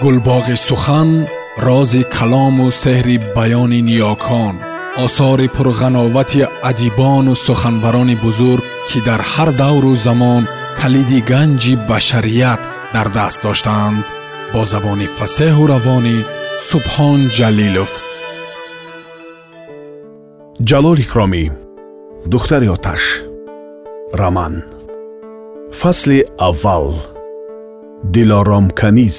гулбоғи сухан рози калому сеҳри баёни ниёкон осори пурғановати адибону суханбарони бузург ки дар ҳар давру замон калиди ганҷи башарият дар даст доштаанд бо забони фасеҳу равонӣ субҳон ҷалилов. Ҷалол икромӣ духтари оташ раман фасли аввал дилоромканиз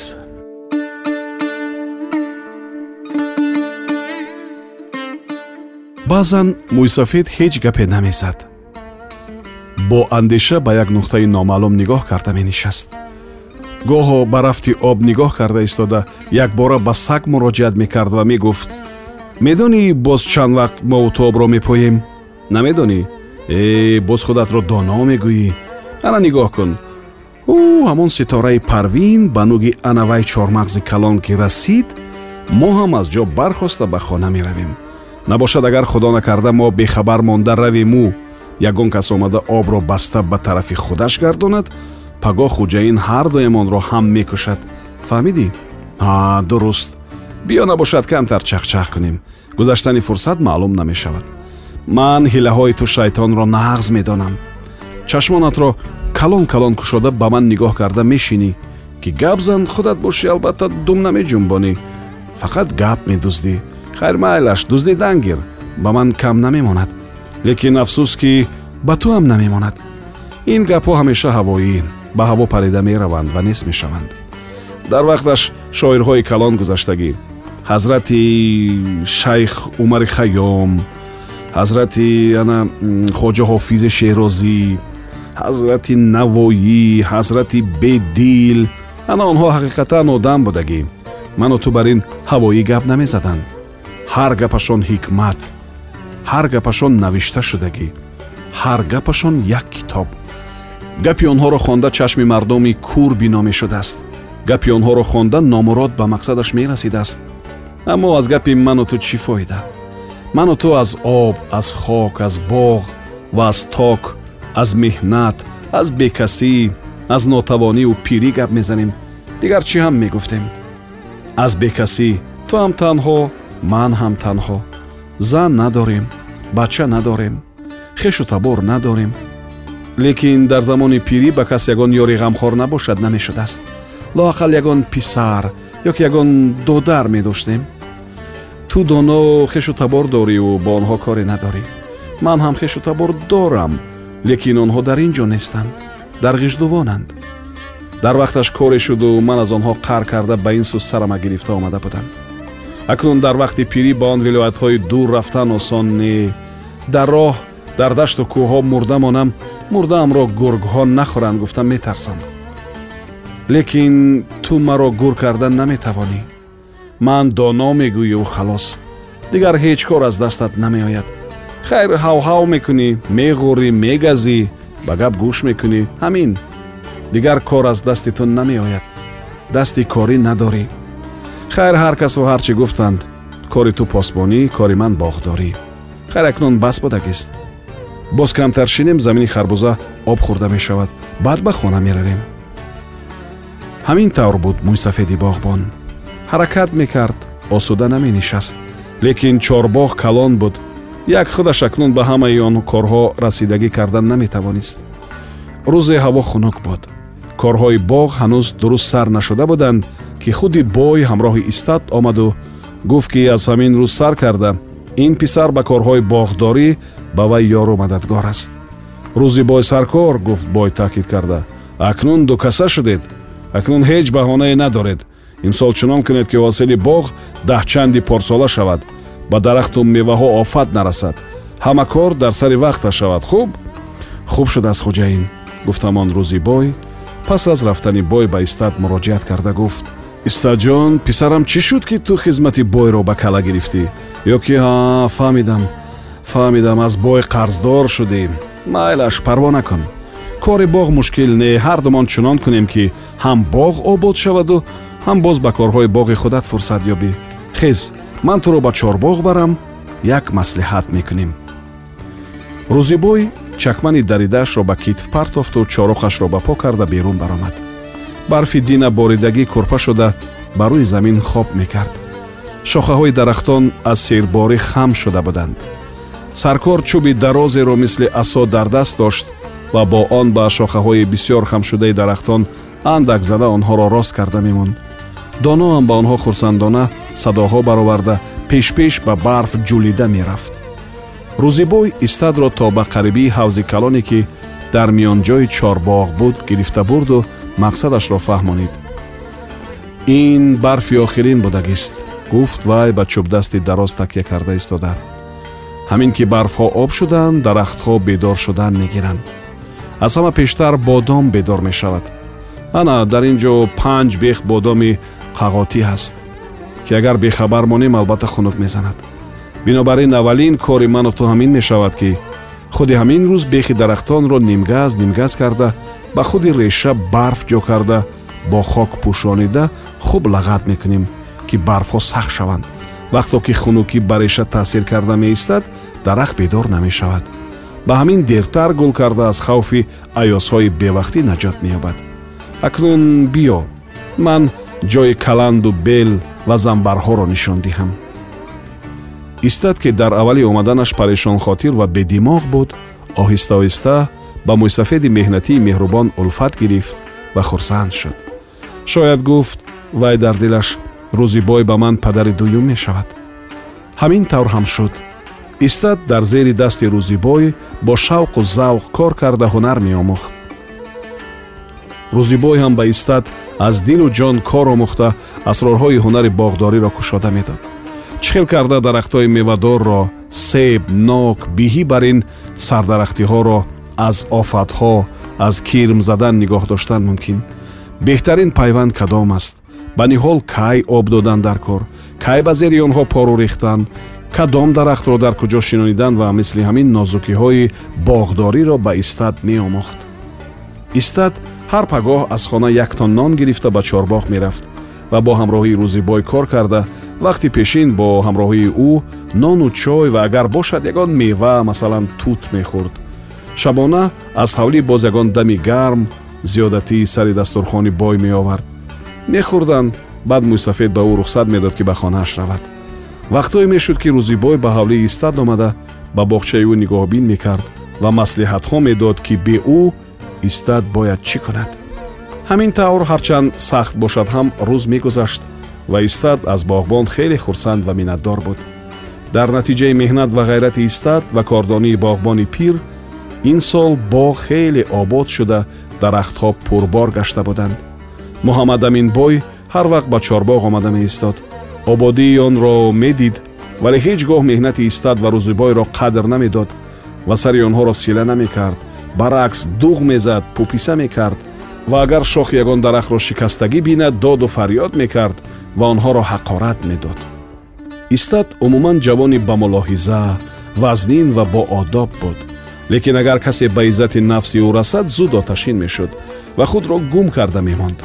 баъзан мӯйсафед ҳеҷ гапе намезад бо андеша ба як нуқтаи номаълум нигоҳ карда менишаст гоҳо ба рафти об нигоҳ карда истода якбора ба саг муроҷиат мекард ва мегуфт медонӣ боз чанд вақт мову ту обро мепоем намедонӣ э боз худатро доно мегӯӣ ана нигоҳ кун ӯ ҳамон ситораи парвин ба нуги анаваи чормағзи калон ки расид мо ҳам аз ҷо бархоста ба хона меравем набошад агар худо накарда мо бехабар монда равему ягон кас омада обро баста ба тарафи худаш гардонад пагоҳ хуҷаин ҳардуямонро ҳам мекушад. Фаҳмидӣ? А дуруст. Биё набошад камтар чахчах кунем. Гузаштани фурсат маълум намешавад. Ман ҳилаҳои ту шайтонро нағз медонам. Чашмонатро калон калон кушода ба ман нигоҳ карда мешинӣ ки гап зан худат бошӣ албатта дум намеҷунбонӣ. Фақат гап медуздӣ хайр майлаш дуздидан гир ба ман кам намемонад лекин афсӯс ки ба ту ҳам намемонад. Ин гапҳо ҳамеша ҳавоӣ ба ҳаво парида мераванд ва нест мешаванд. Дар вақташ шоирҳои калон гузаштагӣ. Ҳазрати шайх умари хайём ҳазрати ана хоҷа ҳофизи шеҳрозӣ ҳазрати навоӣ ҳазрати бедил. Ана онҳо ҳақиқатан одам будагӣ. Ману ту бар ин ҳавоӣ гап намезаданд ҳар гапашон ҳикмат ҳар гапашон навишта шудагӣ ҳар гапашон як китоб гапи онҳоро хонда чашми мардуми кур бино мешудааст гапи онҳоро хонда номурод ба мақсадаш мерасидааст. Аммо аз гапи ману ту чӣ фоида? Ману ту аз об аз хок аз боғ ва аз ток аз меҳнат аз бекасӣ аз нотавониву пирӣ гап мезанем. Дигар чӣ ҳам мегуфтем? Аз бекасӣ ту ҳам танҳо ман ҳам танҳо. Зан надорем бача надорем хешу табор надорем. Лекин дар замони пирӣ ба кас ягон ёри ғамхор набошад намешудааст. Лоақал ягон писар ёки ягон додар медоштем. Ту доно хешу табор дориву бо онҳо коре надорӣ. Ман ҳам хешу табор дорам лекин онҳо дар ин ҷо нестанд дар ғиждувонанд. Дар вақташ коре шуду ман аз онҳо қар карда ба ин су сарама гирифта омада будам акнун дар вақти пирӣ ба он вилоятҳои дур рафтан осон не. Дар роҳ дар дашту кӯҳҳо мурда монам мурдаамро гургҳо нахӯранд гуфтам метарсам. Лекин ту маро гур кардан наметавонӣ. Ман доно мегӯю халос. Дигар ҳеҷ кор аз дастат намеояд. Хайр ҳавҳав мекунӣ меғурӣ мегазӣ ба гап гӯш мекунӣ ҳамин. Дигар кор аз дасти ту намеояд. Дасти корӣ надорӣ хайр ҳар касу ҳар чӣ гуфтанд. Кори ту посбонӣ кори ман боғдорӣ. Хайр акнун бас будагист боз камтар шинем замини харбуза об хӯрда мешавад. Баъд ба хона меравем ҳамин тавр буд мӯйсафеди боғбон. Ҳаракат мекард осуда наменишаст. Лекин чорбоғ калон буд. Як худаш акнун ба ҳамаи он корҳо расидагӣ кардан наметавонист. Рӯзе ҳаво хунук буд. Корҳои боғ ҳанӯз дуруст сар нашуда буданд ки худи бой ҳамроҳи истат омаду гуфт ки аз ҳамин рӯз сар карда ин писар ба корҳои боғдорӣ ба вай ёру мададгор аст. Рӯзи бой саркор гуфт бой таъкид карда. Акнун дукаса шудед. Акнун ҳеҷ баҳонае надоред. Имсол чунон кунед ки ҳосили боғ даҳчанди порсола шавад ба дарахту меваҳо офат нарасад. ҳама кор дар сари вақта шавад. Хуб? Хуб шудааст хуҷаин гуфтам он рӯзи бой. Пас аз рафтани бой ба истат муроҷиат карда гуфт истаҷон писарам чӣ шуд ки ту хизмати бойро ба кала гирифтӣ ё ки ҳа фаҳмидам фаҳмидам аз бой қарздор шудӣ майлаш парво накун кори боғ мушкил не ҳардумон чунон кунем ки ҳам боғ обод шаваду ҳам боз ба корҳои боғи худат фурсат ёбӣ хез ман туро ба чорбоғ барам як маслиҳат мекунем рӯзибой чакмани даридаашро ба китф партофту чорохашро ба по карда берун баромад барфи дина боридагӣ курпа шуда ба рӯи замин хоб мекард. Шохаҳои дарахтон аз серборӣ хам шуда буданд. Саркор чӯби дарозеро мисли асо дар даст дошт ва бо он ба шохаҳои бисьёр хамшудаи дарахтон андак зада онҳоро рост карда мемонд. Доноам ба онҳо хурсандона садоҳо бароварда пешпеш ба барф ҷулида мерафт. Рӯзибой истадро то ба қарибии ҳавзи калоне ки дар миёнҷои чорбоғ буд гирифта бурду мақсадашро фаҳмонид. Ин барфи охирин будагист гуфт вай ба чӯбдасти дароз такя карда истода. Ҳамин ки барфҳо об шуданд дарахтҳо бедор шудан мегиранд. Аз ҳама пештар бодом бедор мешавад. Ана дар ин ҷо панҷ бех бодоми қағотӣ ҳаст ки агар бехабар монем албатта хунук мезанад. Бинобар ин аввалин кори ману ту ҳамин мешавад ки худи ҳамин рӯз бехи дарахтонро нимгаз нимгаз карда ба худи реша барф ҷо карда бо хок пӯшонида хуб лағат мекунем ки барфҳо сахт шаванд. Вақто ки хунукӣ ба реша таъсир карда меистад дарахт бедор намешавад. Ба ҳамин дертар гул карда аз хавфи аёсҳои бевақтӣ наҷот меёбад. Акнун биё ман ҷои каланду бел ва замбарҳоро нишон диҳам. Истад ки дар аввали омаданаш парешонхотир ва бедимоғ буд оҳиста оҳиста ба мӯйсафеди меҳнатии меҳрубон улфат гирифт ва хурсанд шуд. Шояд гуфт вай дар дилаш рӯзи бой ба ман падари дуюм мешавад ҳамин тавр ҳам шуд. Истад дар зери дасти рӯзибой бо шавқу завқ кор карда ҳунар меомӯхт. Рӯзибой ҳам ба истад аз дилу ҷон кор омӯхта асрорҳои ҳунари боғдориро кушода медод. Чӣ хел карда дарахтҳои мевадорро себ нок биҳӣ бар ин сардарахтиҳоро аз офатҳо аз кирм задан нигоҳ доштан мумкин. Беҳтарин пайванд кадом аст. Ба ниҳол кай об додан дар кор? Кай ба зери онҳо пору рехтан? Кадом дарахтро дар куҷо шинонидан ва мисли ҳамин нозукиҳои боғдориро ба истад меомӯхт. Истад ҳар пагоҳ аз хона яктон нон гирифта ба чорбоғ мерафт ва бо ҳамроҳии рӯзибой кор карда. Вақти пешин бо ҳамроҳии ӯ нону чой ва агар бошад ягон мева масалан тут мехӯрд шабона аз ҳавлӣ боз ягон дами гарм зиёдатии сари дастурхони бой меовард. Мехӯрданд баъд мӯйсафед ба ӯ рухсат медод ки ба хонааш равад. Вақтое мешуд ки рӯзибой ба ҳавлии истад омада ба боғчаи ӯ нигоҳбин мекард ва маслиҳатҳо медод ки бе ӯ истад бояд чӣ кунад. Ҳамин тавр ҳарчанд сахт бошад ҳам рӯз мегузашт ва истад аз боғбон хеле хурсанд ва миннатдор буд. Дар натиҷаи меҳнат ва ғайрати истад ва кордонии боғбони пир ин сол боғ хеле обод шуда дарахтҳо пурбор гашта буданд. Муҳаммадаминбой ҳар вақт ба чорбоғ омада меистод. Ободии онро медид вале ҳеҷ гоҳ меҳнати истад ва рӯзибойро қадр намедод ва сари онҳоро сила намекард баръакс дуғ мезад пӯписа мекард ва агар шохи ягон дарахтро шикастагӣ бинад доду фарёд мекард ва онҳоро ҳақорат медод. Истад умуман ҷавони бамулоҳиза вазнин ва боодоб буд лекин агар касе ба иззати нафси ӯ расад зуд оташин мешуд ва худро гум карда мемонд.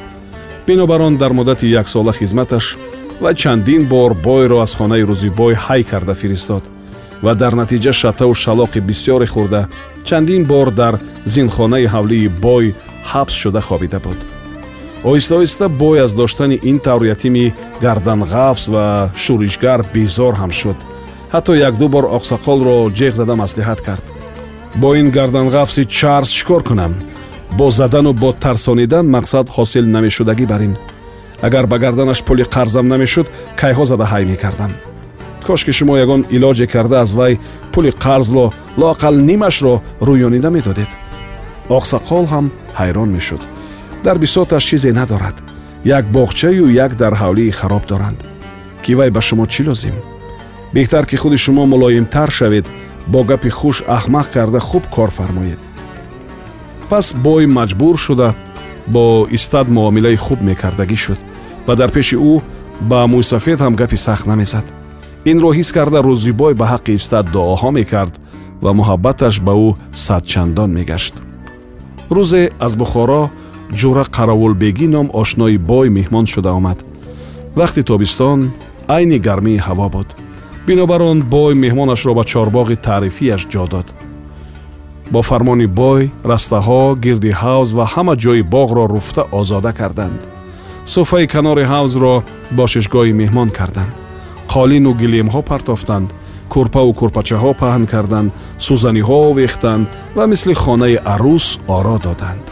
Бинобар он дар муддати яксола хизматаш ва чандин бор бойро аз хонаи рӯзибой ҳай карда фиристод ва дар натиҷа шатаву шалоқи бисьёре хӯрда чандин бор дар зинхонаи ҳавлии бой ҳабс шуда хобида буд. Оҳиста оҳиста бой аз доштани ин тавр ятими гарданғафз ва шӯришгар безор ҳам шуд. Ҳатто якду бор оқсақолро ҷеғ зада маслиҳат кард бо ин гарданғафзи чарз чӣ кор кунам? Бо задану бо тарсонидан мақсад ҳосил намешудагӣ бар ин агар ба гарданаш пули қарзам намешуд кайҳо зада ҳай мекардам? Кошки шумо ягон илоҷе карда аз вай пули қарзло лоақал нимашро рӯёнида медодед. Оқсақол ҳам ҳайрон мешуд. Дар бисоташ чизе надорад. Як боғчаю як дар ҳавлии хароб доранд. Ки вай ба шумо чӣ лозим? Беҳтар ки худи шумо мулоимтар шавед бо гапи хуш ахмақ карда хуб кор фармоед. Пас бой маҷбур шуда бо истад муомилаи хуб мекардагӣ шуд. Ва дар пеши ӯ ба мӯйсафед ҳам гапи сахт намезад. Инро ҳис карда рӯзибой ба ҳаққи истад дуоҳо мекард ва муҳаббаташ ба ӯ садчандон мегашт. Рӯзе аз бухоро ҷура қаровулбегӣ ном ошнои бой меҳмон шуда омад. Вақти тобистон айни гармии ҳаво буд бинобар он бой меҳмонашро ба чорбоғи таърифиаш ҷо дод. Бо фармони бой растаҳо гирди ҳавз ва ҳама ҷои боғро руфта озода карданд. Суфаи канори ҳавзро бошишгоҳи меҳмон карданд. Қолину гилемҳо партофтанд курпаву курпачаҳо паҳн карданд сӯзаниҳо овехтанд ва мисли хонаи арӯс оро доданд.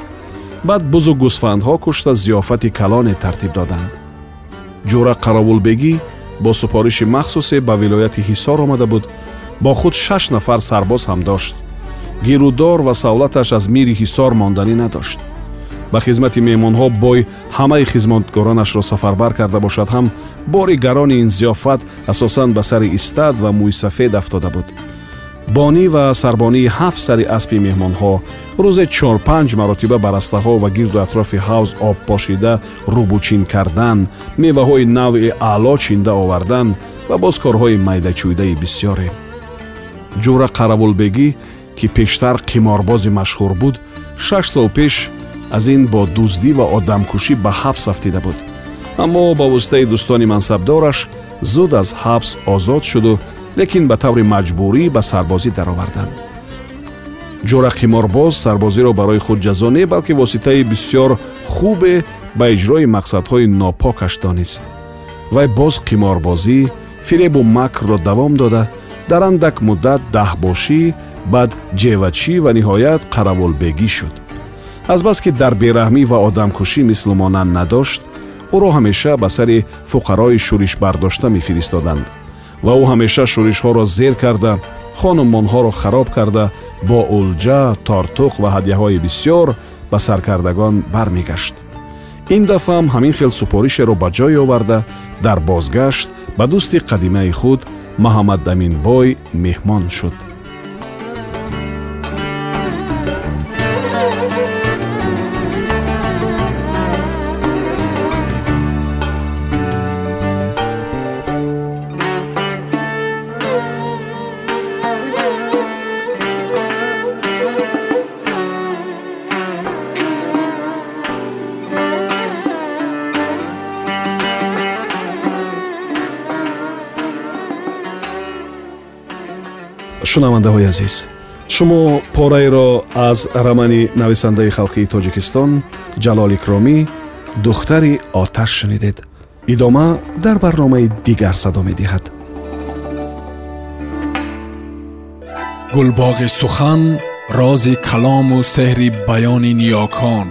Баъд бузу гӯсфандҳо кушта зиёфати калоне тартиб доданд. Ҷура қаровулбегӣ бо супориши махсусе ба вилояти ҳисор омада буд бо худ шаш нафар сарбоз ҳам дошт. Гирудор ва савлаташ аз мири ҳисор монданӣ надошт. Ба хизмати меҳмонҳо бой ҳамаи хизматгоронашро сафарбар карда бошад ҳам бори гарони ин зиёфат асосан ба сари истад ва мӯйсафед афтода буд бонӣ ва сарбонии ҳафт сари аспи меҳмонҳо рӯзе чор-панҷ маротиба ба растаҳо ва гирду атрофи ҳавз об пошида рӯбучин кардан меваҳои навъи аъло чинда овардан ва боз корҳои майдачӯйдаи бисёре. Ҷура қаравулбегӣ ки пештар қиморбози машҳур буд шаш сол пеш аз ин бо дуздӣ ва одамкушӣ ба ҳабс афтида буд. Аммо ба воситаи дӯстони мансабдораш зуд аз ҳабс озод шуду лекин ба таври маҷбурӣ ба сарбозӣ дароварданд. Ҷура қиморбоз сарбозиро барои худ ҷазо не балки воситаи бисёр хубе ба иҷрои мақсадҳои нопокаш донист. Вай боз қиморбозӣ фиребу макрро давом дода дар андак муддат даҳбошӣ баъд ҷевачӣ ва ниҳоят қаравулбегӣ шуд. Азбаски дар бераҳмӣ ва одамкушӣ мислу монанд надошт ӯро ҳамеша ба сари фуқарои шӯришбардошта мефиристоданд ва ӯ ҳамеша шӯришҳоро зер карда хонумонҳоро хароб карда бо улҷа тортуқ ва ҳадияҳои бисьёр ба саркардагон бармегашт. ин дафъам ҳамин хел супоришеро ба ҷой оварда дар бозгашт ба дӯсти қадимаи худ маҳаммадаминбой меҳмон шуд шунавандаҳои азиз. Шумо пораеро аз рамани нависандаи халқии тоҷикистон ҷалол икромӣ духтари оташ шунидед. Идома дар барномаи дигар садо медиҳад. Гулбоғи сухан рози калому сеҳри баёни ниёкон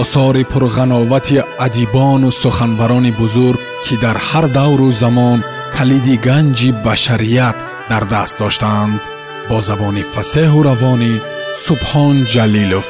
осори пурғановати адибону суханбарони бузург ки дар ҳар давру замон калиди ганҷи башарият дар даст доштаанд бо забони фасеҳу равонӣ субҳон ҷалилов